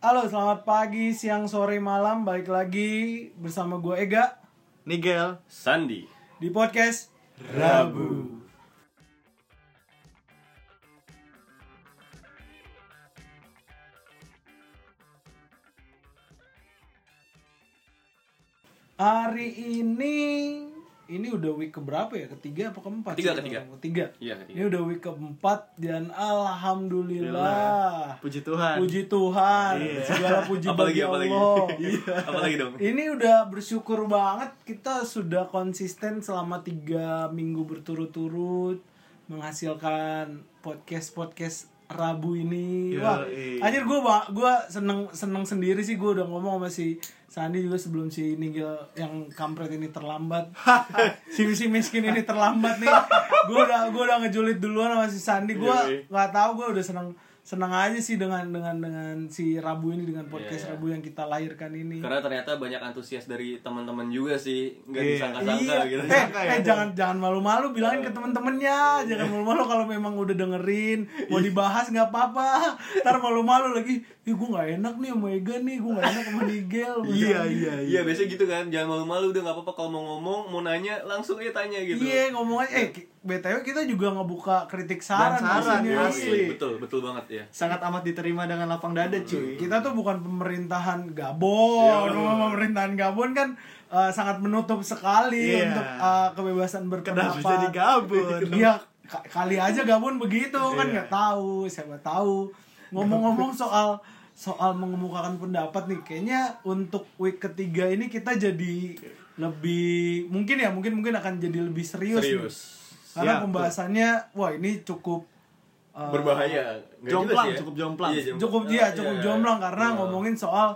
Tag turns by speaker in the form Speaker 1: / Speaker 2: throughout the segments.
Speaker 1: Halo, selamat pagi, siang, sore, malam. Balik lagi bersama gue Ega
Speaker 2: Nigel
Speaker 3: Sandi.
Speaker 1: di podcast Rabu. Hari ini ini udah week keberapa ya? Ketiga apa keempat?
Speaker 3: Ketiga,
Speaker 1: sih?
Speaker 3: ketiga.
Speaker 1: Ketiga.
Speaker 3: Iya, ketiga.
Speaker 1: Ini udah week keempat dan alhamdulillah.
Speaker 2: Puji Tuhan
Speaker 1: Puji Tuhan.
Speaker 2: Iya.
Speaker 1: Segala puji
Speaker 3: Apalagi
Speaker 1: bagi
Speaker 3: apalagi.
Speaker 1: Allah.
Speaker 3: Apalagi dong.
Speaker 1: Ini udah bersyukur banget kita sudah konsisten selama tiga minggu berturut-turut menghasilkan podcast podcast Rabu ini.
Speaker 2: Yoi.
Speaker 1: Wah, anjir gue gua seneng seneng sendiri sih gue udah ngomong sama si Sandi juga sebelum si Nigel yang kampret ini terlambat. si si miskin ini terlambat nih. Gue udah gue udah ngejulit duluan sama si Sandi. Gue nggak tahu gue udah seneng seneng aja sih dengan dengan dengan si Rabu ini dengan podcast
Speaker 3: Iya.
Speaker 1: Rabu yang kita lahirkan ini.
Speaker 3: Karena ternyata banyak antusias dari teman-teman juga sih, nggak
Speaker 2: Iya.
Speaker 3: disangka-sangka
Speaker 1: iya.
Speaker 3: gitu.
Speaker 1: Eh,
Speaker 2: Sangka ya.
Speaker 1: eh jangan jangan malu-malu bilangin ke temen-temennya, jangan malu-malu kalau memang udah dengerin, mau dibahas nggak apa-apa. Ntar malu-malu lagi, ih gue nggak enak nih sama Ega nih, gue nggak enak sama Nigel.
Speaker 2: Iya iya
Speaker 3: Iya biasanya gitu kan, jangan malu-malu udah nggak apa-apa kalau mau ngomong, mau nanya langsung aja tanya gitu.
Speaker 1: Iya ngomong aja, eh btw kita juga ngebuka kritik saran,
Speaker 2: Dan saran,
Speaker 1: di sini.
Speaker 3: Iya,
Speaker 2: asli.
Speaker 3: betul betul banget ya.
Speaker 2: Sangat amat diterima dengan lapang dada cuy
Speaker 1: Kita tuh bukan pemerintahan Gabon,
Speaker 3: Iya.
Speaker 1: pemerintahan Gabon kan eh, sangat menutup sekali
Speaker 2: Iya.
Speaker 1: untuk eh, kebebasan
Speaker 2: Kenapa
Speaker 1: berpendapat.
Speaker 2: jadi gabun
Speaker 1: Iya, ka- kali aja Gabun begitu kan
Speaker 2: Iya.
Speaker 1: nggak tahu, siapa tahu. Ngomong-ngomong soal soal mengemukakan pendapat nih, kayaknya untuk week ketiga ini kita jadi lebih mungkin ya mungkin mungkin akan jadi lebih serius. nih. Karena
Speaker 2: Siap,
Speaker 1: pembahasannya wah ini cukup eh,
Speaker 3: Berbahaya.
Speaker 2: Jomplang,
Speaker 3: sih ya.
Speaker 2: cukup jomplang.
Speaker 3: Iya, jom-
Speaker 1: Cukup
Speaker 3: Ah,
Speaker 1: iya, cukup
Speaker 3: iya.
Speaker 1: jomplang karena
Speaker 3: Oh.
Speaker 1: ngomongin soal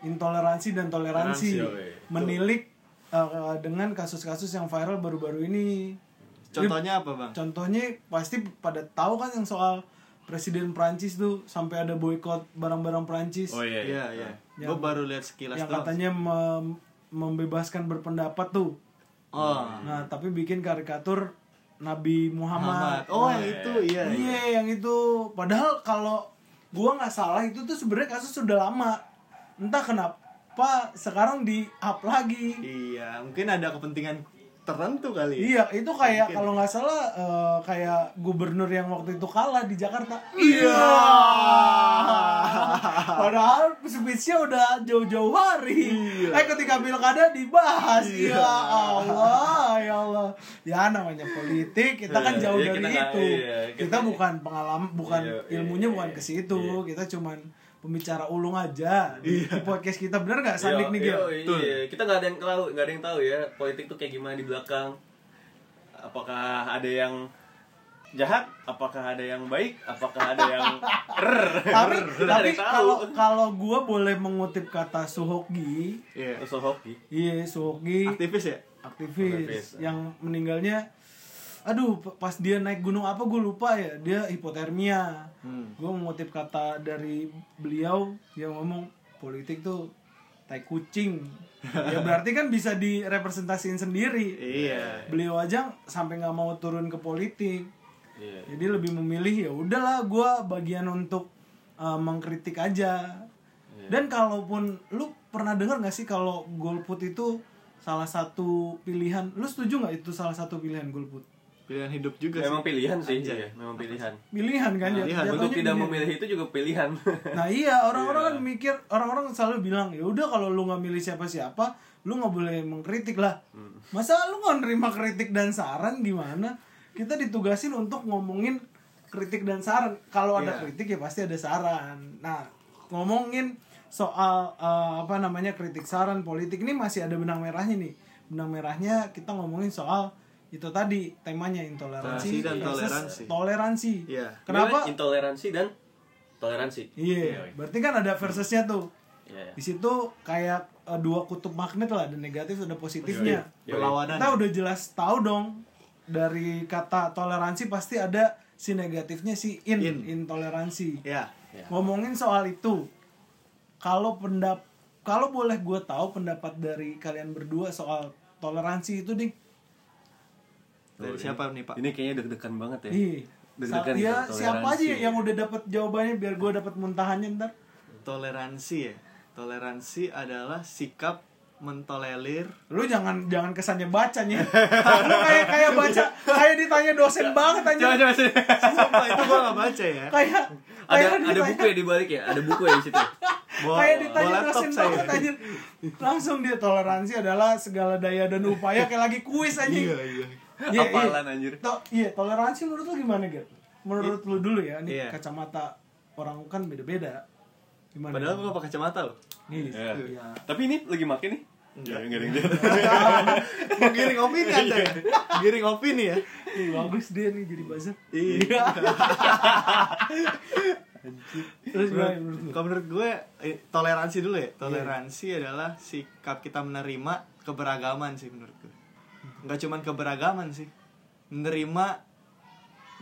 Speaker 1: intoleransi dan toleransi,
Speaker 3: Toleransi,
Speaker 1: menilik eh, dengan kasus-kasus yang viral baru-baru ini.
Speaker 2: Contohnya apa bang?
Speaker 1: Contohnya pasti pada tahu kan yang soal Presiden Prancis tuh sampai ada boykot barang-barang Prancis
Speaker 3: Oh iya.
Speaker 2: Iya iya
Speaker 1: Yang-
Speaker 2: Gue baru lihat sekilas
Speaker 1: yang
Speaker 2: doang.
Speaker 1: katanya mem- membebaskan berpendapat tuh.
Speaker 2: Oh
Speaker 1: Nah, tapi bikin karikatur Nabi Muhammad.
Speaker 2: Muhammad Oh
Speaker 1: Nah,
Speaker 2: yang itu iya iya
Speaker 1: Iya, yang itu. Padahal kalau gua nggak salah itu tuh sebenarnya kasus sudah lama. Entah kenapa sekarang di up lagi.
Speaker 2: Iya mungkin ada kepentingan tertentu kali
Speaker 1: Iya, itu kayak kalau nggak salah eh, kayak gubernur yang waktu itu kalah di Jakarta.
Speaker 2: Iya.
Speaker 1: Padahal speech-nya udah jauh-jauh hari.
Speaker 2: Iya.
Speaker 1: Eh ketika pilkada dibahas.
Speaker 2: Iya.
Speaker 1: Ya Allah, ya Allah. Ya namanya politik, kita kan
Speaker 3: Iya,
Speaker 1: jauh
Speaker 3: iya,
Speaker 1: dari
Speaker 3: kita
Speaker 1: itu.
Speaker 3: iya,
Speaker 1: kita,
Speaker 3: kita-
Speaker 1: bukan pengalaman, bukan
Speaker 3: Iya,
Speaker 1: ilmunya
Speaker 3: iya,
Speaker 1: bukan
Speaker 3: iya,
Speaker 1: ke situ.
Speaker 3: iya.
Speaker 1: Kita cuman pembicara ulung aja di, di podcast kita bener nggak Sandik nih Gil?
Speaker 3: Yo, iya. Kita nggak ada yang tahu, nggak ada yang tahu ya politik tuh kayak gimana di belakang. Apakah ada yang jahat? Apakah ada yang baik? Apakah ada yang?
Speaker 1: Tapi tapi kalau kalau gue boleh mengutip kata Suhoki,
Speaker 2: Iya
Speaker 3: Terus hoki.
Speaker 1: iya Suhoki
Speaker 2: Aktivis ya?
Speaker 1: Aktivis,
Speaker 3: Aktivis.
Speaker 1: yang meninggalnya aduh pas dia naik gunung apa gue lupa ya. Dia hipotermia.
Speaker 2: Hmm.
Speaker 1: gue mengutip kata dari beliau yang ngomong politik tuh tai kucing. Ya berarti kan bisa direpresentasiin sendiri.
Speaker 2: Iya.
Speaker 1: Beliau aja sampai nggak mau turun ke politik.
Speaker 3: Iya.
Speaker 1: jadi lebih memilih ya udahlah gue bagian untuk uh, mengkritik aja. Dan kalaupun lu pernah dengar nggak sih kalau golput itu salah satu pilihan lu setuju nggak itu salah satu pilihan golput
Speaker 2: Pilihan hidup juga
Speaker 3: Memang
Speaker 2: sih
Speaker 3: pilihan sih,
Speaker 2: Anjay.
Speaker 3: iya, memang pilihan.
Speaker 1: pilihan kan ya
Speaker 2: Pilihan.
Speaker 3: Untuk tidak
Speaker 1: pilihan.
Speaker 3: memilih itu juga pilihan.
Speaker 1: nah iya orang-orang kan mikir orang-orang selalu bilang ya udah kalau lu nggak milih siapa-siapa lu nggak boleh mengkritik lah
Speaker 3: Hmm.
Speaker 1: masa lu nggak nerima kritik dan saran gimana kita ditugasin untuk ngomongin kritik dan saran kalau ada
Speaker 2: Iya.
Speaker 1: kritik ya pasti ada saran nah ngomongin soal eh, apa namanya kritik saran politik ini masih ada benang merahnya nih benang merahnya kita ngomongin soal itu tadi temanya intoleransi
Speaker 2: Toleransi dan toleransi.
Speaker 1: toleransi
Speaker 2: Iya.
Speaker 1: kenapa
Speaker 3: Intoleransi dan toleransi.
Speaker 1: Iya, berarti kan ada versusnya tuh.
Speaker 3: Iya.
Speaker 1: Di situ kayak eh, dua kutub magnet lah, ada negatif ada positifnya.
Speaker 3: Yoi.
Speaker 2: Perlawanan
Speaker 1: Kita udah jelas tahu dong dari kata toleransi pasti ada si negatifnya si in,
Speaker 2: In.
Speaker 1: intoleransi.
Speaker 2: Ya
Speaker 3: Ya.
Speaker 1: Ngomongin soal itu, kalau pendap kalau boleh gue tahu pendapat dari kalian berdua soal toleransi itu dik,
Speaker 2: Dari siapa nih pak?
Speaker 3: Ini kayaknya deg-degan banget ya.
Speaker 1: ih,
Speaker 3: Deg-degan gitu,
Speaker 1: ya siapa aja yang udah dapat jawabannya biar gue dapat muntahannya ntar.
Speaker 2: toleransi ya toleransi adalah sikap mentolerir
Speaker 1: Lu jangan jangan kesannya bacanya. lu kayak kayak baca kayak ditanya dosen banget aja.
Speaker 3: Coba coba sih.
Speaker 2: Sumpah itu gua gak baca ya
Speaker 1: Kayak
Speaker 3: Ada
Speaker 1: kayak
Speaker 3: ada
Speaker 1: ditanya-
Speaker 3: buku ya di balik ya? Ada buku ya di situ.
Speaker 2: bawa,
Speaker 1: kayak
Speaker 2: bawa
Speaker 1: ditanya
Speaker 2: laptop
Speaker 1: dosen
Speaker 2: saya
Speaker 1: banget aja. Langsung dia toleransi adalah segala daya dan upaya kayak lagi kuis aja.
Speaker 2: iya iya
Speaker 1: Iya,
Speaker 3: Hafalan,
Speaker 1: iya.
Speaker 3: anjir.
Speaker 1: To- iya, toleransi menurut lu gimana, Ger? Menurut lu dulu ya, ini
Speaker 2: Iya.
Speaker 1: kacamata orang kan beda-beda. Gimana?
Speaker 2: padahal gua gak pakai kacamata loh
Speaker 1: Nih,
Speaker 3: Iya.
Speaker 1: iya.
Speaker 3: Tapi ini lagi makin nih. Enggak, enggak ada yang lihat.
Speaker 2: menggiring opini ya giring opini ya
Speaker 1: Ih, bagus dia nih jadi buzzer.
Speaker 2: Iya.
Speaker 1: Terus gimana menurut lu?
Speaker 2: Kalau menurut gue eh, toleransi dulu ya. Toleransi adalah sikap kita menerima keberagaman sih menurut gue. Enggak cuman keberagaman sih. Menerima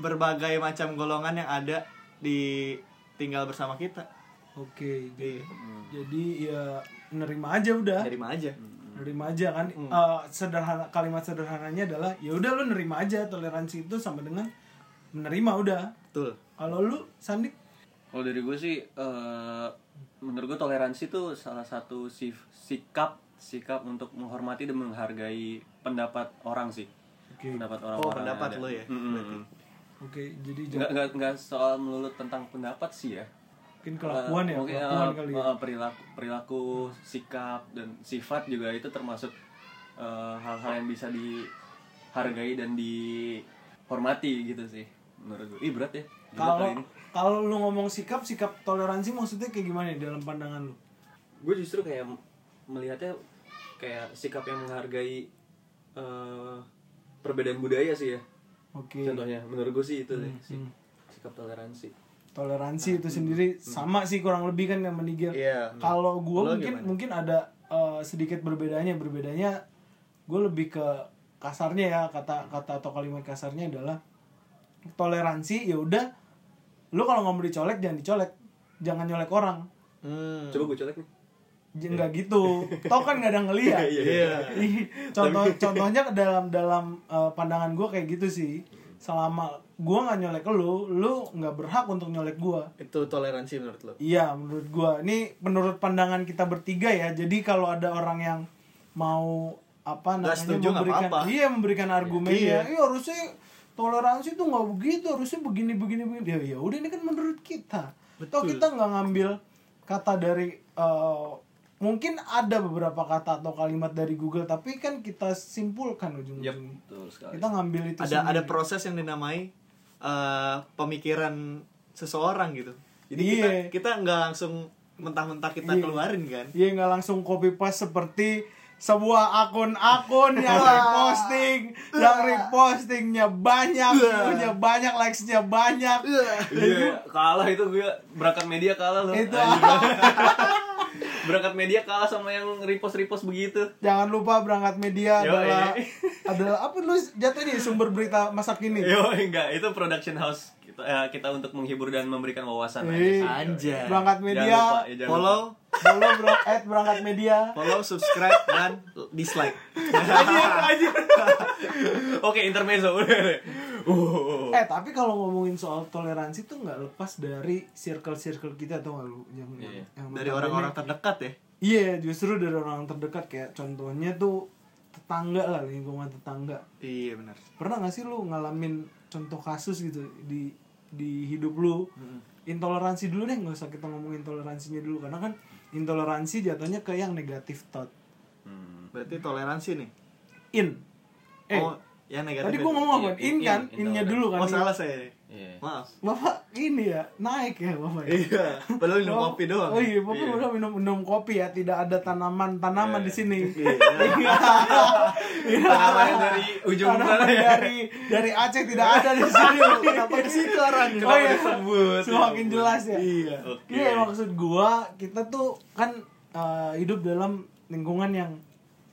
Speaker 2: berbagai macam golongan yang ada di tinggal bersama kita.
Speaker 1: Oke, jadi,
Speaker 2: Iya.
Speaker 1: jadi ya nerima aja udah.
Speaker 2: Nerima aja.
Speaker 1: Nerima aja kan. Eh, sederhana kalimat sederhananya adalah ya udah lu nerima aja toleransi itu sama dengan menerima udah.
Speaker 2: Betul.
Speaker 1: Kalau lu Sandik
Speaker 3: Kalau dari gue sih, eh, menurut gue toleransi itu salah satu sif- sikap sikap untuk menghormati dan menghargai pendapat orang sih.
Speaker 1: Oke.
Speaker 3: Pendapat orang.
Speaker 2: Oh, pendapat lo ya, berarti.
Speaker 1: Oke, jadi
Speaker 3: Nggak,
Speaker 1: jangan
Speaker 3: nggak, nggak soal melulu tentang pendapat sih ya.
Speaker 1: mungkin kelakuan
Speaker 3: Eh,
Speaker 1: ya,
Speaker 3: mungkin,
Speaker 1: kelakuan
Speaker 3: eh,
Speaker 1: kali ya.
Speaker 3: perilaku, perilaku, sikap dan sifat juga itu termasuk eh, hal-hal yang bisa dihargai dan dihormati gitu sih menurut gue. Ih berat ya.
Speaker 1: Kalau. Kalau lu ngomong sikap, sikap toleransi maksudnya kayak gimana dalam pandangan lu?
Speaker 3: gue justru kayak melihatnya kayak sikap yang menghargai eh, perbedaan budaya sih ya
Speaker 1: Oke.
Speaker 3: contohnya menurut gue sih itu deh
Speaker 1: Hmm,
Speaker 3: sik-
Speaker 1: hmm.
Speaker 3: sikap toleransi
Speaker 1: Toleransi itu sendiri sama sih kurang lebih kan yang Niger.
Speaker 2: Iya.
Speaker 1: Kalau gue mungkin
Speaker 2: gimana?
Speaker 1: mungkin ada eh, sedikit berbedanya. Berbedanya gue lebih ke kasarnya ya kata kata atau kalimat kasarnya adalah toleransi ya udah lu kalau nggak mau dicolek jangan dicolek jangan nyolek orang
Speaker 2: Hmm.
Speaker 3: coba gue colek nih
Speaker 1: nggak gitu tau kan nggak ada ngeliat
Speaker 2: Iya.
Speaker 1: Ih, contoh contohnya dalam dalam eh, pandangan gue kayak gitu sih selama gue nggak nyolek lu lu nggak berhak untuk nyolek gue
Speaker 2: Itu toleransi menurut lo.
Speaker 1: iya menurut gue ini menurut pandangan kita bertiga ya jadi kalau ada orang yang mau apa namanya
Speaker 2: setuju,
Speaker 1: memberikan
Speaker 2: apa-apa.
Speaker 1: iya memberikan argumennya
Speaker 2: Iya.
Speaker 1: iya harusnya toleransi tuh nggak begitu harusnya begini begini begini ya ya udah ini kan menurut kita Toh kita nggak ngambil kata dari eh, mungkin ada beberapa kata atau kalimat dari Google tapi kan kita simpulkan ujung-ujungnya
Speaker 3: betul sekali
Speaker 1: kita ngambil itu
Speaker 2: Ada ada
Speaker 1: sendiri.
Speaker 2: proses yang dinamai eh, pemikiran seseorang gitu. Jadi
Speaker 1: Iya.
Speaker 2: kita kita nggak langsung mentah-mentah kita
Speaker 1: Iya.
Speaker 2: keluarin kan.
Speaker 1: Iya nggak langsung copy paste seperti sebuah akun-akun yang reposting, yang repostingnya banyak, view-nya banyak, likes-nya banyak.
Speaker 3: iya. Kalah itu gue berangkat media kalah loh
Speaker 1: Itu.
Speaker 3: Berangkat media kalah sama yang repost repost begitu.
Speaker 1: Jangan lupa berangkat media
Speaker 3: Yo,
Speaker 1: adalah
Speaker 3: iya.
Speaker 1: adalah apa lu jatuh nih sumber berita masa kini.
Speaker 3: Yo, enggak, itu production house kita eh, kita untuk menghibur dan memberikan wawasan aja.
Speaker 2: Anjay.
Speaker 1: Berangkat
Speaker 3: Jangan
Speaker 1: media,
Speaker 3: lupa, ya, jangan
Speaker 2: Follow,
Speaker 1: follow bro, at berangkat media.
Speaker 2: follow, subscribe dan dislike.
Speaker 3: Anjir, anjir. Oke, intermezzo. Uh.
Speaker 1: Eh tapi kalau ngomongin soal toleransi tuh nggak lepas dari circle-circle kita tuh nggak lu yang,
Speaker 3: Iya.
Speaker 1: yang
Speaker 2: Dari orang-orang terdekat ya.
Speaker 1: Iya, justru dari orang terdekat kayak contohnya tuh tetangga lah lingkungan tetangga.
Speaker 2: Iya benar.
Speaker 1: Pernah gak sih lu ngalamin contoh kasus gitu di di hidup lu? Intoleransi dulu deh, nggak usah kita ngomongin toleransinya dulu karena kan intoleransi jatuhnya ke yang negatif thought.
Speaker 3: Hmm.
Speaker 2: Berarti toleransi nih.
Speaker 1: In. Eh,
Speaker 2: oh, yang negatif.
Speaker 1: tadi
Speaker 2: ya?
Speaker 1: gua ngomong apa?
Speaker 3: Iya,
Speaker 1: In
Speaker 3: in-
Speaker 1: kan,
Speaker 3: in-
Speaker 1: innya dulu kan.
Speaker 2: Oh, salah saya.
Speaker 3: Iya.
Speaker 2: Maaf.
Speaker 1: Bapak ini ya, naik ya Bapak. ya?
Speaker 2: Iya, padahal minum
Speaker 1: Oh,
Speaker 2: kopi doang.
Speaker 1: Oh iya, Bapak
Speaker 3: Iya.
Speaker 1: udah minum minum kopi ya, tidak ada tanaman-tanaman
Speaker 3: Iya.
Speaker 1: di sini.
Speaker 2: Iya.
Speaker 3: Tanamannya dari ujung
Speaker 1: Tanaman
Speaker 3: sana ya.
Speaker 1: dari dari Aceh tidak ada di sini.
Speaker 2: Kenapa ke situ arahnya?
Speaker 1: Oh iya,
Speaker 3: disebut?
Speaker 1: semakin jelas ya.
Speaker 2: Iya.
Speaker 3: Oke.
Speaker 1: Iya maksud gua kita tuh kan eh, hidup dalam lingkungan yang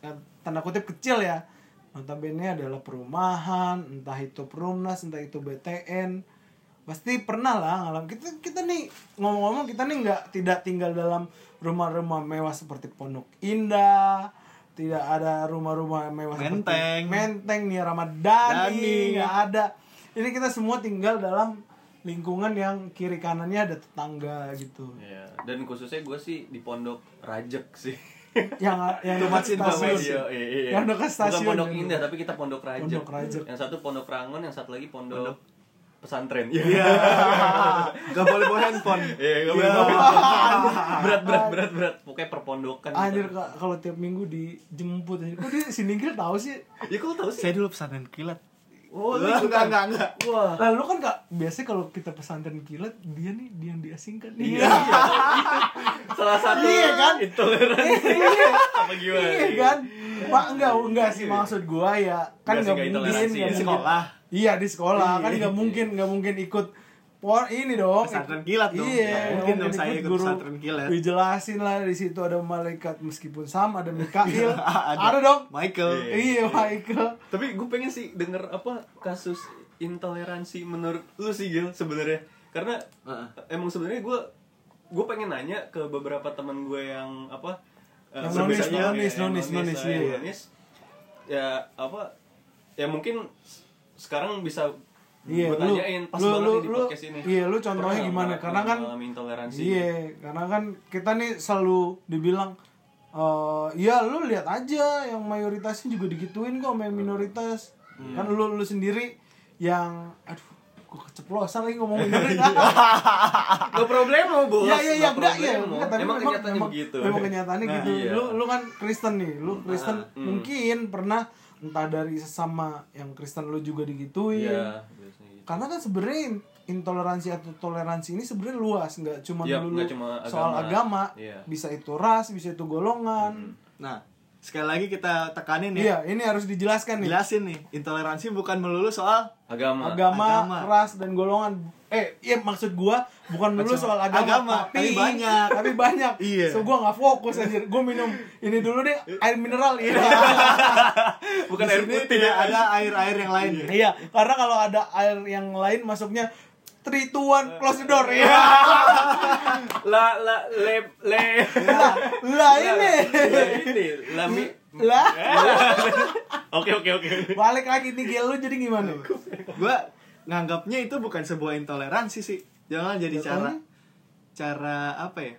Speaker 1: eh, tanda kutip kecil ya. Notabene adalah perumahan, entah itu perumnas, entah itu BTN. Pasti pernah lah ngalam. Kita kita nih ngomong-ngomong kita nih nggak tidak tinggal dalam rumah-rumah mewah seperti Pondok Indah. Tidak ada rumah-rumah mewah
Speaker 2: Menteng.
Speaker 1: seperti Menteng nih. Ramadhani, nggak ada. Ini kita semua tinggal dalam lingkungan yang kiri kanannya ada tetangga gitu
Speaker 3: Iya, dan khususnya gue sih di pondok Rajek sih.
Speaker 1: yang yang dekat stasiun
Speaker 3: Iya, iya, iya.
Speaker 1: Yang dekat stasiun.
Speaker 3: Bukan pondok indah, tapi kita pondok Rajek.
Speaker 1: Pondok Rajek.
Speaker 3: Yang satu pondok Rangon, yang satu lagi pondok, pesantren. Iya.
Speaker 2: Iya. Gak boleh bawa handphone.
Speaker 3: Iya, nggak boleh bawa. berat, berat, berat, berat. Pokoknya perpondokan.
Speaker 1: anjir Kak, kalau tiap minggu dijemput anjir. kok dia Ningkil tahu sih
Speaker 3: Ya kok tahu sih?
Speaker 2: Saya dulu pesantren kilat.
Speaker 3: Oh, lu
Speaker 2: enggak,
Speaker 3: ikutan?
Speaker 2: enggak, enggak.
Speaker 3: Wah.
Speaker 1: lalu kan kak biasanya kalau kita pesantren kilat dia nih dia yang diasingkan
Speaker 3: Iya, iya. Salah satu
Speaker 1: Iya kan?
Speaker 3: intoleransi.
Speaker 1: Iya.
Speaker 3: Apa gimana?
Speaker 1: iya kan pak enggak enggak sih maksud gua ya kan
Speaker 3: Enggak
Speaker 1: mungkin
Speaker 3: ya.
Speaker 1: mungkin
Speaker 2: Sekolah.
Speaker 1: iya di sekolah kan
Speaker 2: Iya.
Speaker 1: nggak mungkin nggak mungkin ikut por ini dong
Speaker 2: Pesantren kilat dong.
Speaker 1: iya
Speaker 2: mungkin dong saya ikut pesantren kilat.
Speaker 1: dijelasin lah di situ ada malaikat meskipun sama ada Mikail
Speaker 2: Ada.
Speaker 1: ada dong
Speaker 2: Michael.
Speaker 1: iya Michael
Speaker 3: Tapi gue pengen sih denger apa kasus intoleransi menurut lu sih Gil sebenarnya. Karena
Speaker 2: Heeh.
Speaker 3: emang sebenarnya gue gue pengen nanya ke beberapa teman gue yang apa eh,
Speaker 1: Yang nonis,
Speaker 3: ya,
Speaker 1: nonis, nonis, nonis, iya.
Speaker 3: nonis. ya apa ya mungkin sekarang bisa
Speaker 1: Iya,
Speaker 3: gue
Speaker 1: lu,
Speaker 3: tanyain pas
Speaker 1: lu, lu,
Speaker 3: di
Speaker 1: lu,
Speaker 3: podcast ini
Speaker 1: iya, lu contohnya
Speaker 3: Pernah
Speaker 1: gimana? Karena kan,
Speaker 3: intoleransi
Speaker 1: iya, karena kan kita nih selalu dibilang, eh, ya lu lihat aja, yang mayoritasnya juga digituin kok, sama yang minoritas.
Speaker 3: Iya.
Speaker 1: Kan lu lu sendiri yang, aduh, gua keceplosan lagi ngomong minoritas.
Speaker 3: Gak problem lo bos
Speaker 1: ya ya ya
Speaker 3: Nggak
Speaker 1: enggak ya tapi
Speaker 3: emang
Speaker 1: memang
Speaker 3: kenyataannya
Speaker 1: memang,
Speaker 3: begitu
Speaker 1: memang kenyataannya
Speaker 2: Nah,
Speaker 1: gitu
Speaker 3: iya.
Speaker 1: lu lu kan Kristen nih lu Kristen
Speaker 3: Ah, hmm.
Speaker 1: mungkin pernah entah dari sesama yang Kristen lu juga digituin
Speaker 3: iya gitu.
Speaker 1: Karena kan sebenarnya in- intoleransi atau toleransi ini sebenarnya luas nggak cuma
Speaker 3: Iya,
Speaker 1: dulu
Speaker 3: cuma
Speaker 1: soal
Speaker 3: agama.
Speaker 1: agama
Speaker 3: Iya.
Speaker 1: bisa itu ras bisa itu golongan
Speaker 2: Nah, sekali lagi kita tekanin ya.
Speaker 1: iya ini harus dijelaskan nih
Speaker 2: Jelasin nih, intoleransi bukan melulu soal
Speaker 3: agama
Speaker 1: agama,
Speaker 2: Agama.
Speaker 1: ras dan golongan eh iya maksud gua bukan
Speaker 2: Maksud-
Speaker 1: soal agama,
Speaker 2: agama, tapi banyak.
Speaker 1: tapi banyak
Speaker 2: Iya.
Speaker 1: so gua nggak fokus anjir gua minum ini dulu deh air mineral iya
Speaker 3: bukan
Speaker 2: di
Speaker 3: air putih
Speaker 2: tidak
Speaker 3: ya.
Speaker 2: ada air-air yang lain.
Speaker 1: iya karena kalau ada air yang lain masuknya three two one close the door ya
Speaker 3: la la le le
Speaker 1: lah lah ini
Speaker 3: La ini la mi
Speaker 1: lah
Speaker 3: oke oke oke
Speaker 1: balik lagi nih Gil lu jadi gimana
Speaker 2: Gua nganggapnya itu bukan sebuah intoleransi sih. Jangan jadi cara
Speaker 1: Jatuhnya?
Speaker 2: cara apa ya?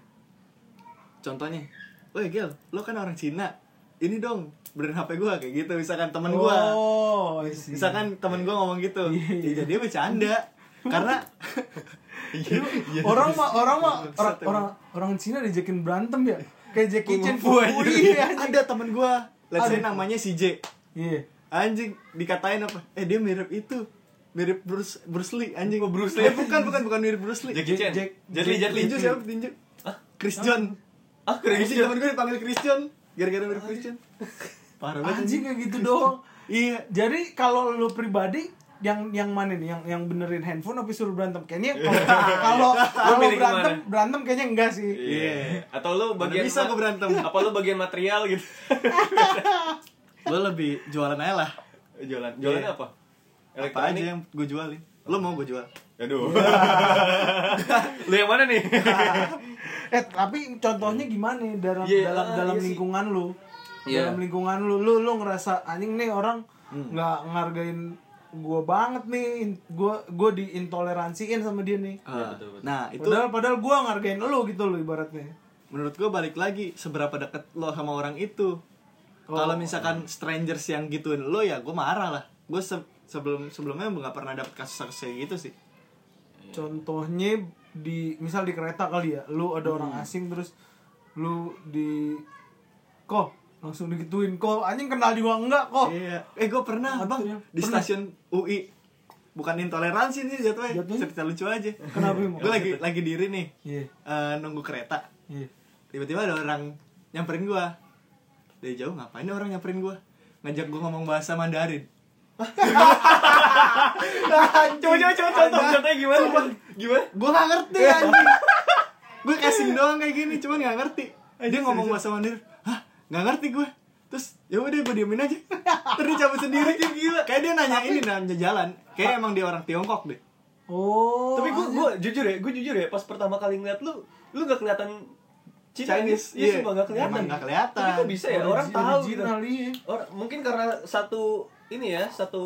Speaker 2: Contohnya, Woi Gil, lo kan orang Cina. Ini dong, benerin HP gua kayak gitu. Misalkan temen gua.
Speaker 1: oh.
Speaker 2: Misalkan temen gua ngomong gitu.
Speaker 1: Iya, iya.
Speaker 2: Ya, jadi bercanda. Karena
Speaker 1: orang mah orang mah orang
Speaker 2: Bangsat,
Speaker 1: orang orang Cina diajakin berantem ya kayak Jackie Chan iya anjing.
Speaker 2: ada temen gua. Let's say
Speaker 1: Ada.
Speaker 2: namanya si J.
Speaker 1: iya
Speaker 2: Anjing dikatain apa? Eh dia mirip itu. Mirip Bruce Bruce Lee anjing. Bruce Lee. Eh, bukan bukan bukan mirip Bruce Lee.
Speaker 3: Jackie Chan
Speaker 1: Jack-
Speaker 3: Jet Li Jet Li
Speaker 2: Tinju siapa tinju? Chris John.
Speaker 3: ah keren
Speaker 2: Anjing temen gue dipanggil Chris John. Gara-gara mirip Chris John. Parah banget
Speaker 1: anjing kayak gitu doang
Speaker 2: Iya.
Speaker 1: jadi kalau lu pribadi yang yang mana nih yang yang benerin handphone apa suruh berantem kayaknya kalau kalau berantem
Speaker 3: ke mana?
Speaker 1: berantem kayaknya enggak sih
Speaker 3: Iya. Atau lu bagian
Speaker 2: bisa gua berantem.
Speaker 3: Apa lu bagian material gitu?
Speaker 2: Gue lebih jualan aja lah.
Speaker 3: Jualan. Jualannya
Speaker 2: Iya.
Speaker 3: apa?
Speaker 2: Apa aja
Speaker 3: Elektronik.
Speaker 2: yang gue jualin. Lo mau gue jual?
Speaker 3: Aduh. lu yang mana nih?
Speaker 1: eh tapi contohnya gimana nih dalam
Speaker 3: Iya,
Speaker 1: dalam
Speaker 3: ah,
Speaker 1: dalam
Speaker 3: iya sih.
Speaker 1: lingkungan lu
Speaker 3: Iya.
Speaker 1: dalam lingkungan lu lu lu ngerasa anjing nih orang
Speaker 2: Hmm.
Speaker 1: nggak ngargain gua banget nih gua gua diintoleransiin sama dia nih
Speaker 2: Ah,
Speaker 3: betul, betul.
Speaker 2: Nah itu
Speaker 1: padahal padahal gua ngargain lu gitu lo ibaratnya
Speaker 2: menurut gue balik lagi seberapa deket lo sama orang itu.
Speaker 1: Oh.
Speaker 2: Kalau misalkan strangers yang gituin lo ya gue marah lah. Gue sebelum sebelumnya nggak pernah dapet kasus-kasus kayak gitu sih.
Speaker 1: contohnya di misal di kereta kali ya lu ada orang
Speaker 2: Hmm.
Speaker 1: asing terus lu di kok langsung digituin kok anjing kenal juga enggak kok
Speaker 2: Iya. Eh gue pernah
Speaker 1: Apa
Speaker 2: bang
Speaker 1: tuh ya?
Speaker 2: di
Speaker 1: Pernah?
Speaker 2: stasiun UI. Bukan intoleransi nih jatuhnya.
Speaker 1: Jatuhnya?
Speaker 2: Cerita lucu aja.
Speaker 1: Kenapa?
Speaker 2: Gue lagi lagi diri nih
Speaker 1: iya
Speaker 2: eh, nunggu kereta.
Speaker 1: iya
Speaker 2: Tiba-tiba ada orang nyamperin gue. Dari jauh ngapain orang nyamperin gue? Ngajak gue ngomong bahasa Mandarin.
Speaker 3: Coba coba coba contoh contohnya gimana? Gimana?
Speaker 2: Gue gak ngerti anjing. gue casing doang kayak gini, cuman gak ngerti. Dia ngomong bahasa Mandarin. Hah? Gak ngerti gue. Terus ya udah gue diemin aja. Terus cabut sendiri gila. Kayak dia nanya ini nanya jalan. Kayak emang dia orang Tiongkok deh.
Speaker 1: oh
Speaker 3: Tapi gue gue jujur ya, gue jujur ya pas pertama kali ngeliat lu, lu gak kelihatan Cina
Speaker 2: Chinese,
Speaker 3: Iya,
Speaker 2: iya.
Speaker 3: sumpah gak kelihatan.
Speaker 2: Emang nggak kelihatan.
Speaker 3: Tapi kok bisa ya orang
Speaker 1: Origi-
Speaker 3: tahu gitu.
Speaker 1: original, iya.
Speaker 3: Orang mungkin karena satu ini ya, satu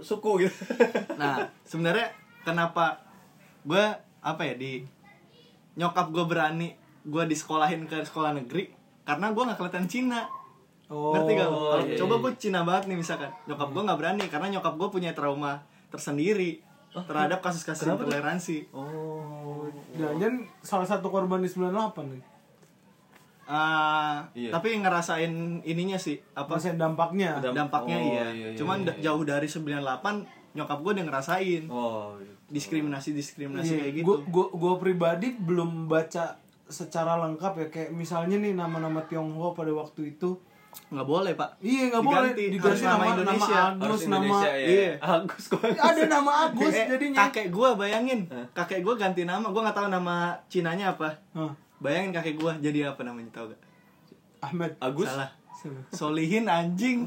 Speaker 3: suku gitu.
Speaker 2: Nah, sebenarnya kenapa gue apa ya di nyokap gue berani gue disekolahin ke sekolah negeri karena gue nggak kelihatan Cina
Speaker 1: Oh,
Speaker 2: ngerti gak?
Speaker 3: Oh, iya,
Speaker 2: coba
Speaker 3: iya.
Speaker 2: gue Cina banget nih misalkan nyokap gue nggak berani karena nyokap gue punya trauma tersendiri terhadap kasus-kasus
Speaker 3: kenapa tuh?
Speaker 2: intoleransi
Speaker 3: Oh.
Speaker 1: Jangan salah satu korban di 98 nih.
Speaker 2: Ah,
Speaker 3: Iya.
Speaker 2: tapi ngerasain ininya sih apa
Speaker 1: Maksudnya dampaknya.
Speaker 3: Damp-
Speaker 2: dampaknya
Speaker 3: Oh,
Speaker 2: iya.
Speaker 3: iya, iya,
Speaker 2: cuman
Speaker 3: iya, iya.
Speaker 2: jauh dari 98 nyokap gue udah ngerasain
Speaker 3: Oh. iya.
Speaker 2: diskriminasi diskriminasi
Speaker 1: Iya,
Speaker 2: kayak gitu
Speaker 1: gua pribadi belum baca secara lengkap ya kayak misalnya nih nama-nama Tionghoa pada waktu itu.
Speaker 2: Nggak boleh pak.
Speaker 1: Iya nggak boleh.
Speaker 2: Diganti, nama
Speaker 1: nama, nama
Speaker 2: Indonesia.
Speaker 1: Agus
Speaker 3: Harus
Speaker 1: nama
Speaker 3: Indonesia, ya.
Speaker 2: Iya.
Speaker 3: Agus kok.
Speaker 1: ada nama Agus
Speaker 2: Eh,
Speaker 1: jadinya.
Speaker 2: kakek gue bayangin. Kakek gue ganti nama. Gue nggak tahu nama Cinanya apa.
Speaker 1: Hah,
Speaker 2: bayangin kakek gue jadi apa namanya tahu gak
Speaker 1: Ahmed.
Speaker 3: Agus.
Speaker 2: salah? Solihin anjing.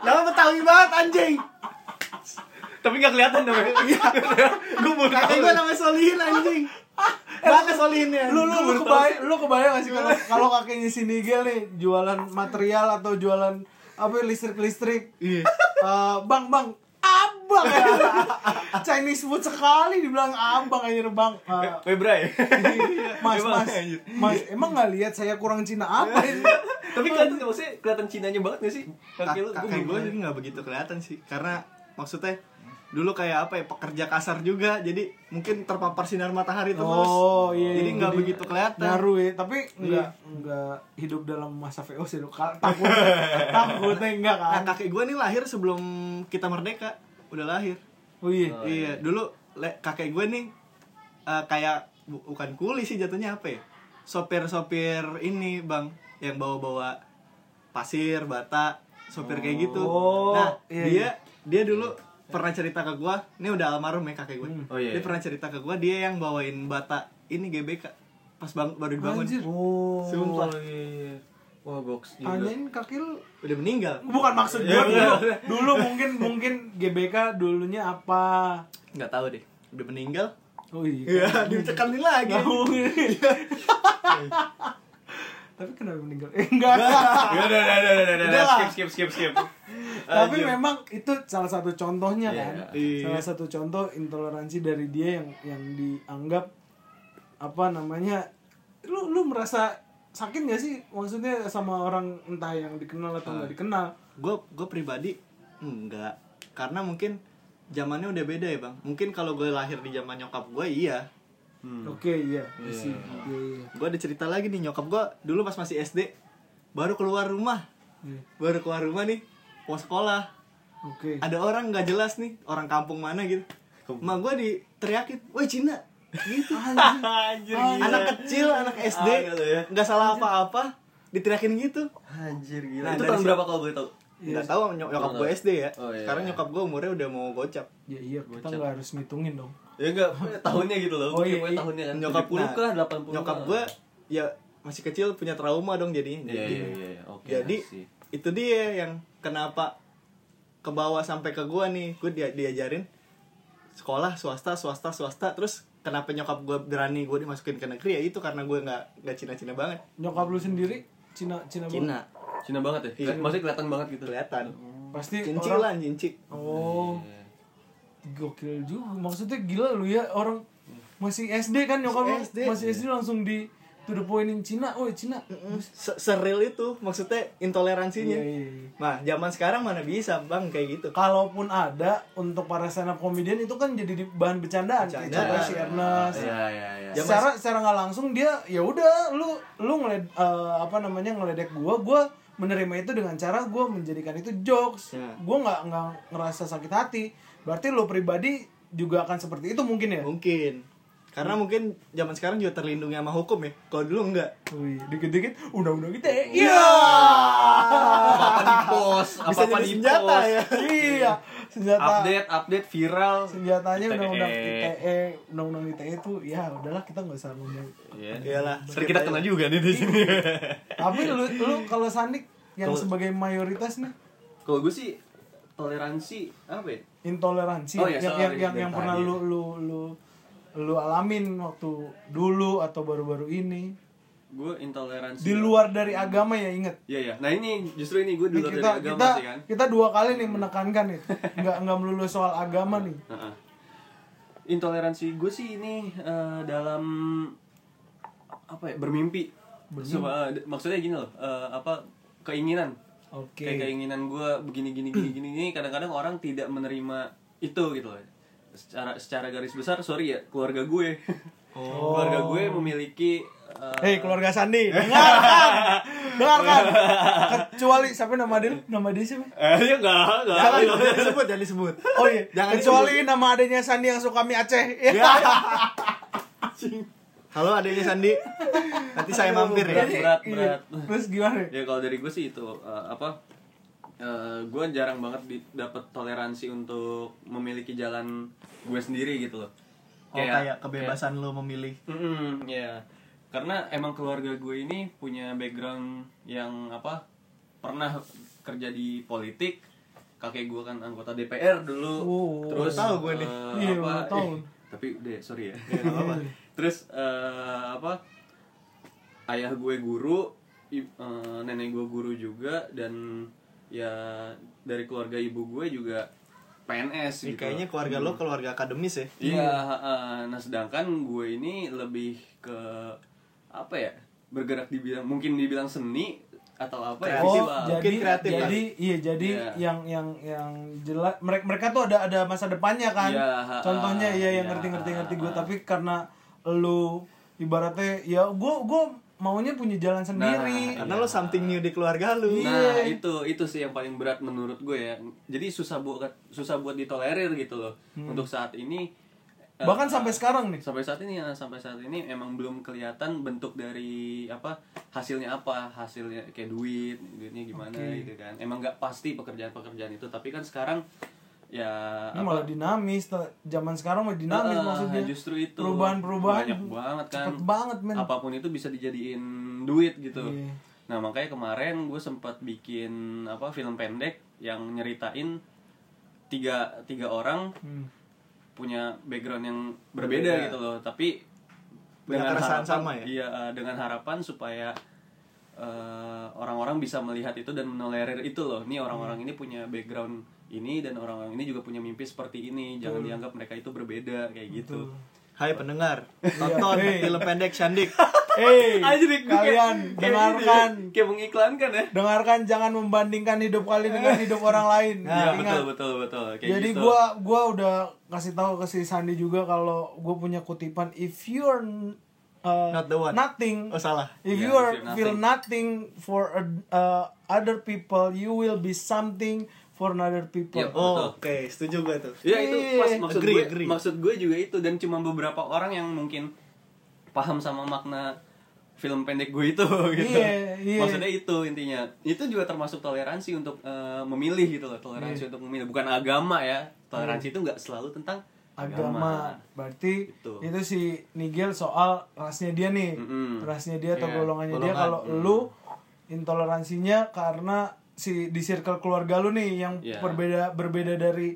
Speaker 2: Nama betawi banget anjing.
Speaker 3: Tapi nggak kelihatan dong. Iya. Gue mau
Speaker 2: kakek gue namanya Solihin anjing mana Solihinnya
Speaker 1: lu lu lu kebayang lu kebayang gak sih kalau kalau kakeknya si Nigel nih jualan material atau jualan apa listrik listrik
Speaker 2: iya
Speaker 1: bang bang abang. Ya Chinese food sekali dibilang abang aja bang. Eh,
Speaker 3: Febra ya.
Speaker 1: mas
Speaker 3: Emang,
Speaker 1: mas
Speaker 3: anjir.
Speaker 1: mas. Emang nggak lihat saya kurang Cina apa ini?
Speaker 3: Tapi kelihatan maksudnya kelihatan Cinanya banget gak sih? Kaki lu
Speaker 2: gue jadi nggak begitu kelihatan sih. Karena maksudnya dulu kayak apa ya pekerja kasar juga jadi mungkin terpapar sinar matahari terus
Speaker 1: Oh iya.
Speaker 2: jadi
Speaker 1: iya.
Speaker 2: nggak begitu kelihatan
Speaker 1: Nyaru ya, tapi enggak enggak hidup dalam masa VOC. Kal- Takut takutnya enggak
Speaker 2: nah
Speaker 1: kan.
Speaker 2: kakek gue nih lahir sebelum kita merdeka udah lahir
Speaker 1: Oh iya.
Speaker 2: iya dulu le- kakek gue nih eh, kayak bu- bukan kuli sih jatuhnya apa ya sopir-sopir ini bang yang bawa-bawa pasir bata sopir kayak gitu
Speaker 1: Oh,
Speaker 2: nah
Speaker 1: iya,
Speaker 2: dia
Speaker 1: iya.
Speaker 2: dia dulu pernah cerita ke gue ini udah almarhum ya kakek gue
Speaker 3: Oh, iya,
Speaker 2: dia
Speaker 3: iya.
Speaker 2: pernah cerita ke gue dia yang bawain bata ini GBK pas bang baru dibangun
Speaker 1: Anjir.
Speaker 3: Oh.
Speaker 2: Sumpah.
Speaker 3: iya. Wah, box juga.
Speaker 1: Tanyain kaki lu
Speaker 2: udah meninggal
Speaker 1: bukan maksud
Speaker 3: Iya,
Speaker 1: gua
Speaker 3: iya.
Speaker 1: dulu. Dulu mungkin mungkin GBK dulunya apa?
Speaker 2: nggak tahu deh udah meninggal
Speaker 1: Oh iya.
Speaker 2: Iya, ditekanin lagi.
Speaker 1: Tapi kenapa meninggal? Eh, enggak.
Speaker 3: Ya udah udah udah udah udah,
Speaker 1: Udah
Speaker 3: udah
Speaker 1: lah.
Speaker 3: skip skip skip skip.
Speaker 1: Tapi memang itu salah satu contohnya
Speaker 3: Iya,
Speaker 1: kan.
Speaker 2: iya.
Speaker 1: Salah satu contoh intoleransi dari dia yang yang dianggap apa namanya lu lu merasa sakit gak sih? Maksudnya sama orang entah yang dikenal atau nggak dikenal.
Speaker 2: Gue gue pribadi enggak karena mungkin zamannya udah beda ya bang. Mungkin kalau gue lahir di zaman nyokap gue iya.
Speaker 3: Hmm.
Speaker 1: oke iya. Sih iya iya
Speaker 2: gue ada cerita lagi nih nyokap gue dulu pas masih SD baru keluar rumah.
Speaker 1: Iya.
Speaker 2: baru keluar rumah nih mau sekolah
Speaker 1: oke
Speaker 2: ada orang nggak jelas nih orang kampung mana gitu emak gue diteriakin woi Cina gitu
Speaker 3: Anjir gila.
Speaker 2: anak kecil anak SD
Speaker 3: Ah, gitu ya.
Speaker 2: nggak salah apa-apa diteriakin gitu
Speaker 3: Anjir gila.
Speaker 2: Nah,
Speaker 3: itu tahun berapa kalau boleh tahu?
Speaker 2: nggak tahu nyok- nyokap gue SD ya
Speaker 3: Oh, iya,
Speaker 2: sekarang
Speaker 3: iya.
Speaker 2: nyokap gue umurnya udah mau gocap
Speaker 1: ya iya kita nggak harus ngitungin dong
Speaker 3: Ya enggak, tahunnya gitu loh.
Speaker 1: Oh, iya, iya.
Speaker 3: tahunnya kan.
Speaker 2: nyokap
Speaker 3: 70
Speaker 2: nah,
Speaker 3: kah, 80
Speaker 2: nyokap gue ya masih kecil punya trauma dong jadinya
Speaker 3: Iya
Speaker 2: Jadi-
Speaker 3: iya iya, iya. Oke.
Speaker 2: jadi. Itu dia yang kenapa ke bawah sampai ke gua nih gue dia diajarin sekolah swasta swasta swasta terus kenapa nyokap gue berani gue dimasukin ke negeri ya itu karena gue nggak nggak Cina Cina banget
Speaker 1: nyokap lu sendiri Cina Cina banget?
Speaker 2: Cina
Speaker 3: Cina banget ya?
Speaker 2: Iya.
Speaker 3: Maksudnya kelihatan banget gitu.
Speaker 2: kelihatan
Speaker 1: pasti orang
Speaker 2: cincilan cincik
Speaker 1: oh
Speaker 3: Iya.
Speaker 1: gokil juga maksudnya gila lu ya orang masih SD kan nyokap lu
Speaker 2: Masih SD.
Speaker 1: masih SD langsung di to the pointin Cina. Oh Cina.
Speaker 2: Se- seril itu maksudnya intoleransinya.
Speaker 1: Iya, iya, iya.
Speaker 2: nah zaman sekarang mana bisa bang kayak gitu?
Speaker 1: Kalaupun ada untuk para stand up comedian itu kan jadi di- bahan bercandaan. Kayak
Speaker 2: Bercandaan.
Speaker 1: contoh si Ernest.
Speaker 3: Iya iya iya.
Speaker 1: Secara secara nggak langsung dia ya udah lu lu ngeled eh, apa namanya ngeledek gua gua menerima itu dengan cara gua menjadikan itu jokes.
Speaker 2: Ya.
Speaker 1: gua nggak nggak ngerasa sakit hati. Berarti lu pribadi juga akan seperti itu mungkin ya?
Speaker 2: Mungkin karena mungkin zaman sekarang juga terlindungi sama hukum ya kalau dulu enggak
Speaker 1: Wih, dikit-dikit undang-undang ITE. Iya.
Speaker 3: Apa di pos?
Speaker 2: bisa
Speaker 3: Apa
Speaker 2: jadi
Speaker 3: di
Speaker 2: senjata
Speaker 3: pos?
Speaker 2: ya
Speaker 1: Iya. Senjata
Speaker 3: Update update viral.
Speaker 1: senjatanya undang-undang ITE, undang-undang ITE itu ya udahlah kita nggak usah ngomong.
Speaker 3: Iya.
Speaker 2: Iyalah,
Speaker 3: Ntar kita kena juga nih di sini.
Speaker 1: Tapi lu lu kalau Sandik yang sebagai mayoritas nih
Speaker 3: Kalau gue sih toleransi apa ya?
Speaker 1: intoleransi
Speaker 3: Oh, iya,
Speaker 1: yang
Speaker 3: sorry,
Speaker 1: yang yang, yang pernah lu lu lu lu alamin waktu dulu atau baru-baru ini.
Speaker 3: Gue intoleransi.
Speaker 1: di luar dari agama ya inget
Speaker 3: Iya iya. Nah ini justru ini gue di luar
Speaker 1: kita
Speaker 3: dari agama
Speaker 1: kita
Speaker 3: sih kan.
Speaker 1: kita dua kali nih menekankan nih. Nggak nggak melulu soal agama nih.
Speaker 3: Intoleransi gue sih ini eh, dalam apa ya bermimpi, Sumpah, eh, maksudnya gini loh eh, apa keinginan.
Speaker 1: Oke.
Speaker 3: kayak keinginan gue begini gini gini gini ini kadang-kadang orang tidak menerima itu gitu loh secara secara garis besar sorry ya keluarga gue keluarga gue memiliki eh,
Speaker 1: Hei keluarga Sandi, dengarkan, dengarkan. Kecuali siapa nama dia? Nama dia siapa?
Speaker 3: eh ya enggak enggak
Speaker 2: Jangan, jangan disebut, jangan disebut.
Speaker 1: Oh iya,
Speaker 2: Jangan
Speaker 1: kecuali nama adanya Sandi yang suka mie Aceh. Ya.
Speaker 2: Halo adiknya Sandi. Nanti saya mampir ya.
Speaker 3: berat berat
Speaker 1: Terus gimana?
Speaker 3: ya kalau dari gue sih itu eh, apa gue jarang banget di, dapet toleransi untuk memiliki jalan gue sendiri gitu loh
Speaker 2: Oh, kayak kebebasan lu memilih.
Speaker 3: Mm-mm, ya karena emang keluarga gue ini punya background yang apa pernah kerja di politik kakek gue kan anggota DPR dulu
Speaker 1: Oh,
Speaker 3: terus
Speaker 2: tahu gue nih.
Speaker 3: eh,
Speaker 1: Iya,
Speaker 3: apa
Speaker 1: tahu.
Speaker 3: eh, tapi udah sorry ya
Speaker 2: nggak apa-apa.
Speaker 3: terus eh, apa ayah gue guru eh, nenek gue guru juga dan ya dari keluarga ibu gue juga PNS gitu
Speaker 2: kayaknya keluarga lo keluarga akademis ya.
Speaker 3: Iya, heeh. nah sedangkan gue ini lebih ke apa ya? Bergerak di bidang mungkin dibilang seni atau apa ya?
Speaker 1: Oh,
Speaker 3: Istilah.
Speaker 1: jadi
Speaker 2: Mungkin kreatif kan?
Speaker 1: jadi iya jadi
Speaker 3: Iya.
Speaker 1: yang yang yang jelas mereka mereka tuh ada ada masa depannya kan.
Speaker 3: Iya, ha,
Speaker 1: Contohnya
Speaker 3: ha,
Speaker 1: iya yang
Speaker 3: iya,
Speaker 1: ngerti ngerti ngerti gue tapi karena lu ibaratnya ya gue gue maunya punya jalan sendiri.
Speaker 2: Karena lo something new di keluarga lu.
Speaker 3: Nah,
Speaker 1: Iya.
Speaker 3: itu itu sih yang paling berat menurut gue ya. Jadi susah buat susah buat ditolerir gitu loh.
Speaker 1: Hmm.
Speaker 3: Untuk saat ini eh,
Speaker 1: Bahkan sampai sekarang nih.
Speaker 3: sampai saat ini ya sampai saat ini emang belum kelihatan bentuk dari apa hasilnya apa hasilnya kayak duit duitnya gimana
Speaker 1: Oke.
Speaker 3: gitu kan emang nggak pasti pekerjaan-pekerjaan itu tapi kan sekarang ya
Speaker 1: Ini malah dinamis, zaman sekarang malah dinamis
Speaker 3: Ah,
Speaker 1: maksudnya.
Speaker 3: justru itu
Speaker 1: Perubahan-perubahan
Speaker 3: banyak banget kan
Speaker 1: cepet banget men.
Speaker 3: apa pun itu bisa dijadiin duit gitu
Speaker 1: Iya.
Speaker 3: nah makanya kemarin gue sempat bikin apa film pendek yang nyeritain tiga tiga orang
Speaker 1: Hmm.
Speaker 3: punya background yang berbeda,
Speaker 2: Berbeda.
Speaker 3: gitu loh tapi
Speaker 2: Punya keresahan sama ya?
Speaker 3: iya eh, dengan harapan supaya eh, orang-orang bisa melihat itu dan menolerir itu loh nih orang-orang ini punya background ini dan orang-orang ini juga punya mimpi seperti ini jangan dianggap mereka itu berbeda kayak gitu
Speaker 2: Hai pendengar, tonton
Speaker 1: Hey.
Speaker 2: film pendek Shandik.
Speaker 3: Kayak-
Speaker 1: kalian
Speaker 3: kayak
Speaker 1: dengarkan,
Speaker 3: ini ya, kayak mengiklankan ya
Speaker 1: dengarkan jangan membandingkan hidup kalian dengan hidup orang lain.
Speaker 3: Iya
Speaker 1: Ingat.
Speaker 3: betul betul betul kayak
Speaker 1: Jadi
Speaker 3: gitu.
Speaker 1: gua gua udah kasih tahu ke si Sandi juga kalau gue punya kutipan if you're uh,
Speaker 2: Not the one.
Speaker 1: nothing
Speaker 2: Oh salah.
Speaker 1: if
Speaker 3: Yeah,
Speaker 1: you
Speaker 3: if
Speaker 1: feel nothing for uh, other people you will be something for another people.
Speaker 3: Yep.
Speaker 2: Oh,
Speaker 3: Betul.
Speaker 2: oke, setuju gue tuh.
Speaker 3: Ya itu pas
Speaker 1: Iya.
Speaker 3: maksud
Speaker 2: Agree,
Speaker 3: gue
Speaker 2: agree.
Speaker 3: maksud gue juga itu dan cuma beberapa orang yang mungkin paham sama makna film pendek gue itu gitu.
Speaker 1: Iya, iya.
Speaker 3: Maksudnya itu intinya. Itu juga termasuk toleransi untuk eh, memilih gitu loh,
Speaker 1: Iya.
Speaker 3: toleransi untuk memilih bukan agama ya. Toleransi itu nggak selalu tentang
Speaker 1: agama.
Speaker 3: agama.
Speaker 1: Berarti
Speaker 3: Gitu.
Speaker 1: itu si Nigel soal rasnya dia nih.
Speaker 3: Mm-mm.
Speaker 1: Rasnya dia atau
Speaker 3: Iya,
Speaker 1: golongannya dia
Speaker 2: golongan.
Speaker 1: kalau lu intoleransinya karena si di circle keluarga lu nih yang
Speaker 3: Iya.
Speaker 1: berbeda berbeda dari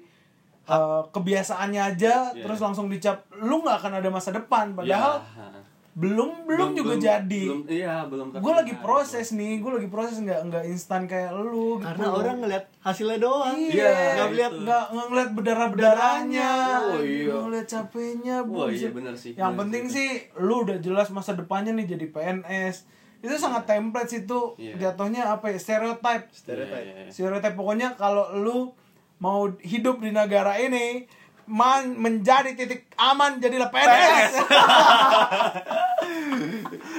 Speaker 1: uh, kebiasaannya aja
Speaker 3: Iya.
Speaker 1: terus langsung dicap lu nggak akan ada masa depan padahal
Speaker 3: Ya,
Speaker 1: belum belum juga jadi.
Speaker 3: belum, iya belum
Speaker 1: gue lagi
Speaker 3: terlihat.
Speaker 1: proses nih, gue lagi proses nggak nggak instan kayak lu gitu.
Speaker 2: Karena orang ngeliat hasilnya doang.
Speaker 1: Iya,
Speaker 3: Iya,
Speaker 1: nggak
Speaker 3: gitu.
Speaker 1: lihat nggak ngeliat berdarah berdarahnya,
Speaker 3: Oh, iya.
Speaker 1: ngeliat capeknya.
Speaker 3: Wah,
Speaker 1: buset.
Speaker 3: iya bener sih,
Speaker 1: Yang
Speaker 3: bener
Speaker 1: penting
Speaker 3: sih.
Speaker 1: sih, lu udah jelas masa depannya nih jadi PNS. Itu sangat template sih itu
Speaker 3: Iya.
Speaker 1: jatuhnya apa ya stereotype.
Speaker 2: Stereotype.
Speaker 3: Iya, iya, iya.
Speaker 1: Stereotype pokoknya kalau lu mau hidup di negara ini man, menjadi titik aman jadilah PNS.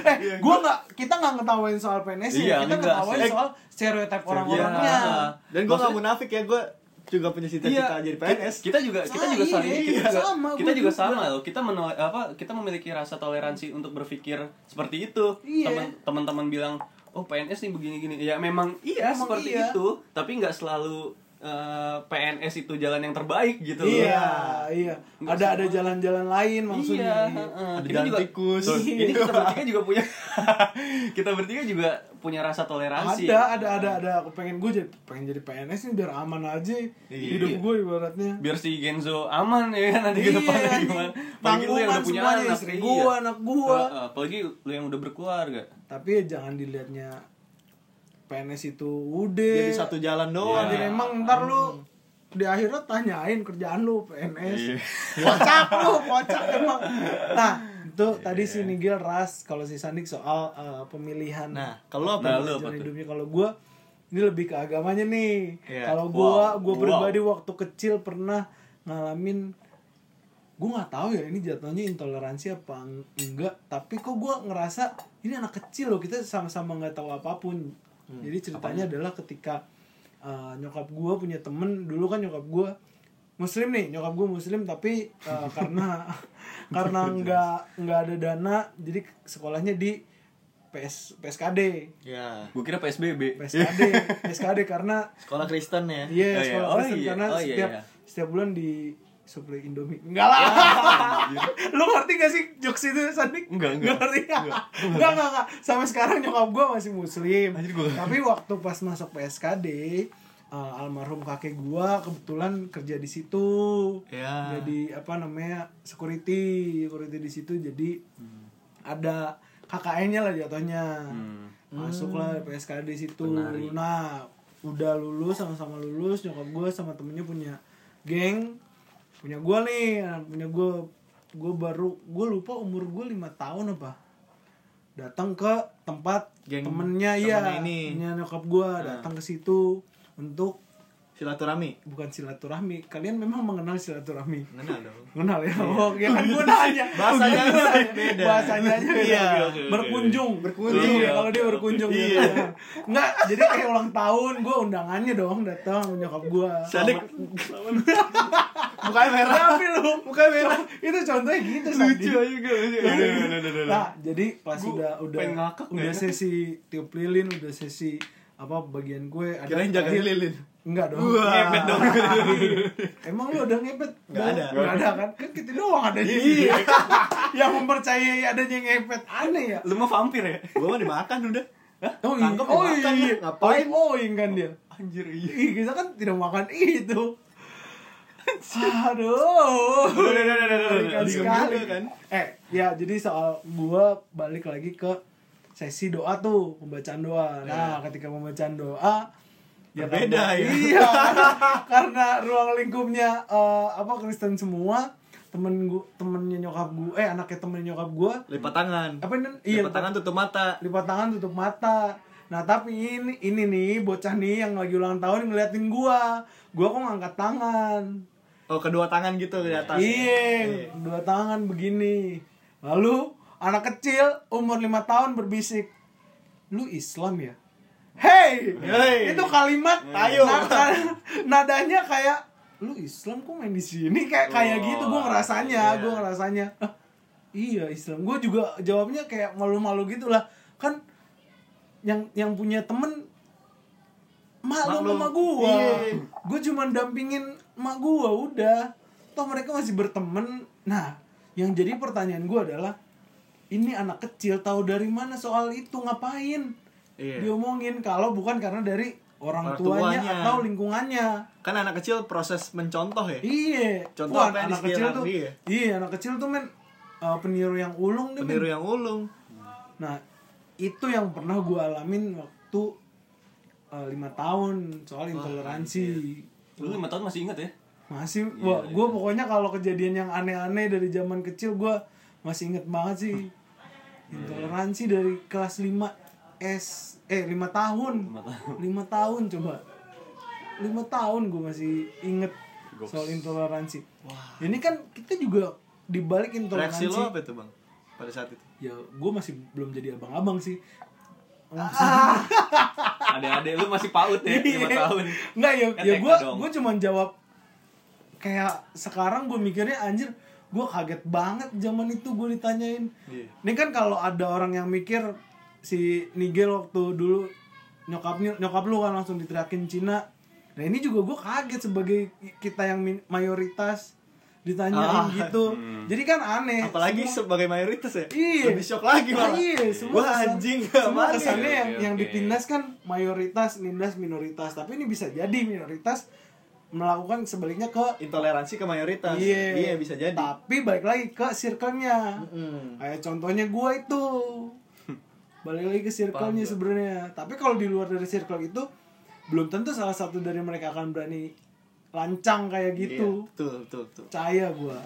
Speaker 1: eh, gua nggak kita nggak ngetawain soal PNS ya,
Speaker 3: Iya,
Speaker 1: kita
Speaker 3: enggak
Speaker 1: ngetawain
Speaker 3: sih.
Speaker 1: soal stereotype orang-orangnya.
Speaker 3: Iya.
Speaker 2: Dan gue gak munafik ya, gue juga punya cita-cita jadi PNS.
Speaker 3: Kita juga kita juga
Speaker 1: iya,
Speaker 3: saling
Speaker 1: iya,
Speaker 3: kita juga,
Speaker 1: sama,
Speaker 3: kita juga
Speaker 1: juga.
Speaker 3: sama loh. Kita menol, apa kita memiliki rasa toleransi untuk berpikir seperti itu.
Speaker 1: Iya.
Speaker 3: Teman teman-teman bilang, "Oh, PNS nih begini-gini." Ya memang iya
Speaker 1: Memang
Speaker 3: seperti
Speaker 1: iya.
Speaker 3: itu, tapi nggak selalu eh, PNS itu jalan yang terbaik gitu.
Speaker 1: Iya, iya.
Speaker 3: Nggak
Speaker 1: Ada ada jalan-jalan lain maksudnya.
Speaker 3: Iya,
Speaker 1: Iya.
Speaker 3: heeh.
Speaker 2: Ada jalan
Speaker 3: juga
Speaker 2: tikus.
Speaker 3: Tuh,
Speaker 1: Iya.
Speaker 3: Ini kita bertiga juga punya kita bertiga juga punya rasa toleransi.
Speaker 1: Ada, ada, ada, ada. Aku pengen gue jadi pengen jadi PNS nih biar aman aja
Speaker 3: Iya.
Speaker 1: hidup gue ibaratnya.
Speaker 3: Biar si Genzo aman ya kan nanti ke depannya
Speaker 1: anjing.
Speaker 3: gimana. Apalagi lu yang udah punya anak,
Speaker 1: istri
Speaker 3: iya.
Speaker 1: gua, anak gua.
Speaker 3: Heeh, apalagi lu yang udah berkeluarga.
Speaker 1: Tapi ya jangan dilihatnya PNS itu udah
Speaker 2: Jadi satu jalan doang.
Speaker 1: Jadi emang ntar lu di akhirat tanyain kerjaan lu PNS kocak lu kocak emang nah itu tadi si Nigel ras kalau si Sandik soal eh, pemilihan
Speaker 2: Nah, kalau apa?
Speaker 3: Nah, lu apa
Speaker 1: hidupnya kalau gue ini lebih ke agamanya nih
Speaker 2: Iya.
Speaker 1: kalau gue
Speaker 3: Wow.
Speaker 1: gue
Speaker 3: Wow.
Speaker 1: pribadi waktu kecil pernah ngalamin gue nggak tahu ya ini jatuhnya intoleransi apa eng- enggak tapi kok gue ngerasa ini anak kecil loh kita sama-sama nggak tahu apa pun
Speaker 3: Hmm,
Speaker 1: jadi ceritanya adalah ketika uh, nyokap gue punya temen dulu kan nyokap gue muslim nih nyokap gue muslim tapi uh, karena karena nggak nggak ada dana jadi sekolahnya di PS PSKD
Speaker 2: Ya.
Speaker 3: gue kira PSBB
Speaker 1: PSKD PSKD karena
Speaker 2: Sekolah Kristen ya.
Speaker 1: Iya,
Speaker 3: Oh, iya.
Speaker 1: sekolah
Speaker 3: Oh,
Speaker 1: Kristen
Speaker 3: iya.
Speaker 1: karena
Speaker 3: Oh, iya,
Speaker 1: setiap
Speaker 3: iya.
Speaker 1: setiap bulan di supply Indomie. Enggak lah. Lu ngerti gak sih jokes itu Sandik?
Speaker 3: Enggak, enggak.
Speaker 1: ngerti. Enggak, enggak, enggak. Sampai sekarang nyokap gua masih muslim. Tapi waktu pas masuk PSKD, uh, almarhum kakek gua kebetulan kerja di situ.
Speaker 2: Ya.
Speaker 1: Jadi apa namanya? security, security di situ jadi ada KKN-nya lah jatuhnya
Speaker 3: Hmm.
Speaker 1: masuklah PSKD di situ
Speaker 3: Penari.
Speaker 1: nah udah lulus sama-sama lulus nyokap gue sama temennya punya geng punya gue nih nah, punya gue gue baru gue lupa umur gue lima tahun apa datang ke tempat
Speaker 2: Geng
Speaker 1: temennya
Speaker 2: temennya
Speaker 1: iya
Speaker 2: ini.
Speaker 1: temennya nyokap gue datang ke situ untuk
Speaker 2: Silaturahmi.
Speaker 1: bukan silaturahmi kalian memang mengenal silaturahmi
Speaker 2: Kenal dong.
Speaker 1: kenal ya oh ya kan gue nanya
Speaker 2: Bahasanya beda.
Speaker 1: bahasanya aja beda.
Speaker 2: Iya.
Speaker 1: berkunjung
Speaker 2: Berkunjung.
Speaker 1: Iya, kalau dia berkunjung
Speaker 2: Iya.
Speaker 1: gitu. nggak jadi kayak ulang tahun gue undangannya dong datang nyokap gue
Speaker 2: Sadik. Mukanya merah.
Speaker 1: tapi lu
Speaker 2: Mukanya merah.
Speaker 1: itu contohnya gitu
Speaker 2: Lucu aja gue.
Speaker 1: nah jadi pas udah udah udah
Speaker 3: ya?
Speaker 1: sesi tiup lilin udah sesi apa bagian gue ada
Speaker 2: Kirain jaga lilin.
Speaker 1: Enggak dong.
Speaker 2: Wah.
Speaker 1: Ngepet dong. Emang lu ada ngepet?
Speaker 2: Nggak ada.
Speaker 1: Enggak ada kan? Kan kita doang adanya.
Speaker 2: Iya.
Speaker 1: yang mempercayai adanya ngepet aneh ya.
Speaker 3: lu mah vampir ya
Speaker 2: Gue mah dimakan udah.
Speaker 1: Oh iya,
Speaker 2: Tangkep
Speaker 1: oh
Speaker 2: dimakan,
Speaker 1: iya.
Speaker 2: ngapain?
Speaker 1: Oh, oh kan dia.
Speaker 3: anjir iya
Speaker 1: Ih, kita kan tidak makan itu. Aduh.
Speaker 2: Udah, udah, udah, udah, udah,
Speaker 1: Mengerikan
Speaker 2: udah.
Speaker 1: sekali
Speaker 2: Juga kan.
Speaker 1: Eh, ya jadi soal gua balik lagi ke sesi doa tuh, pembacaan doa. Nah, ketika pembacaan doa ya karena-
Speaker 2: ya.
Speaker 1: Iya. karena ruang lingkupnya eh, apa Kristen semua, temen gua temennya nyokap gua, eh anaknya temennya nyokap gua
Speaker 2: Lipat tangan.
Speaker 1: apa ini? Iya,
Speaker 2: Lipat tangan tutup mata.
Speaker 1: lipat tangan tutup mata nah tapi ini ini nih bocah nih yang lagi ulang tahun ngeliatin gua gua kok ngangkat tangan
Speaker 2: Oh, kedua tangan gitu di atas.
Speaker 1: iya dua tangan begini lalu anak kecil umur lima tahun berbisik lu Islam ya? Hey,
Speaker 2: Hey.
Speaker 1: itu kalimat
Speaker 2: Ayo.
Speaker 1: na- nadanya kayak lu Islam kok main di sini? Kayak kayak gitu gua ngerasanya
Speaker 2: Iya.
Speaker 1: gua ngerasanya. "Ah, iya Islam. Gua juga jawabnya kayak malu-malu gitu lah kan yang yang punya temen malu sama gua.
Speaker 2: Iya.
Speaker 1: gua cuma dampingin emak gua udah. Toh mereka masih berteman nah yang jadi pertanyaan gua adalah ini anak kecil tahu dari mana soal itu ngapain
Speaker 2: Iya.
Speaker 1: diomongin kalau bukan karena dari orang,
Speaker 2: Orang
Speaker 1: tuanya,
Speaker 2: tuanya.
Speaker 1: atau lingkungannya
Speaker 2: Kan anak kecil proses mencontoh ya.
Speaker 1: iya
Speaker 2: Contoh
Speaker 1: Wah,
Speaker 2: apa
Speaker 1: anak kecil tuh
Speaker 2: dia?
Speaker 1: iya anak kecil tuh men uh, peniru yang ulung nih men.
Speaker 2: Peniru yang ulung.
Speaker 1: nah itu yang pernah gue alamin waktu uh, lima tahun soal intoleransi
Speaker 3: lu lima tahun masih inget ya
Speaker 1: masih gua gue pokoknya kalau kejadian yang aneh-aneh dari zaman kecil gue masih inget banget sih intoleransi dari kelas 5 S eh lima tahun.
Speaker 3: Lima tahun.
Speaker 1: lima tahun coba. Lima tahun gue masih inget soal intoleransi. Ini kan kita juga dibalik
Speaker 2: Reaksi
Speaker 1: intoleransi
Speaker 2: lo apa itu, Bang? Pada saat itu.
Speaker 1: ya gue masih belum jadi abang-abang sih.
Speaker 3: Adek-adek lu masih paut ya lima
Speaker 1: Iya.
Speaker 3: tahun.
Speaker 1: Nggak ya, ya gue gue cuma jawab kayak sekarang gue mikirnya anjir gue kaget banget zaman itu gue ditanyain.
Speaker 2: Iya.
Speaker 1: Ini kan kalau ada orang yang mikir si Nigel waktu dulu nyokapnya nyokap lu kan langsung diteriakin Cina. Nah ini juga gue kaget sebagai kita yang mayoritas ditanyain
Speaker 2: Ah,
Speaker 1: gitu. Jadi kan aneh.
Speaker 2: Apalagi
Speaker 1: Semua-
Speaker 2: sebagai mayoritas ya.
Speaker 1: Iya.
Speaker 2: Lebih shock lagi malah.
Speaker 1: Iya, semua
Speaker 2: Wah, anjing.
Speaker 1: semua
Speaker 2: apaan
Speaker 1: kesannya
Speaker 2: ya?
Speaker 1: yang
Speaker 3: Oke,
Speaker 1: yang ditindas kan mayoritas, nindas minoritas. Tapi ini bisa jadi minoritas melakukan sebaliknya ke
Speaker 2: Intoleransi ke mayoritas.
Speaker 1: iya,
Speaker 2: Iya, bisa jadi.
Speaker 1: Tapi balik lagi ke circle-nya.
Speaker 2: Mm.
Speaker 1: Kayak contohnya gua itu. Balik lagi ke circle-nya sebenarnya. Tapi kalau di luar dari circle itu belum tentu salah satu dari mereka akan berani lancang kayak gitu
Speaker 2: betul betul betul
Speaker 1: percaya gue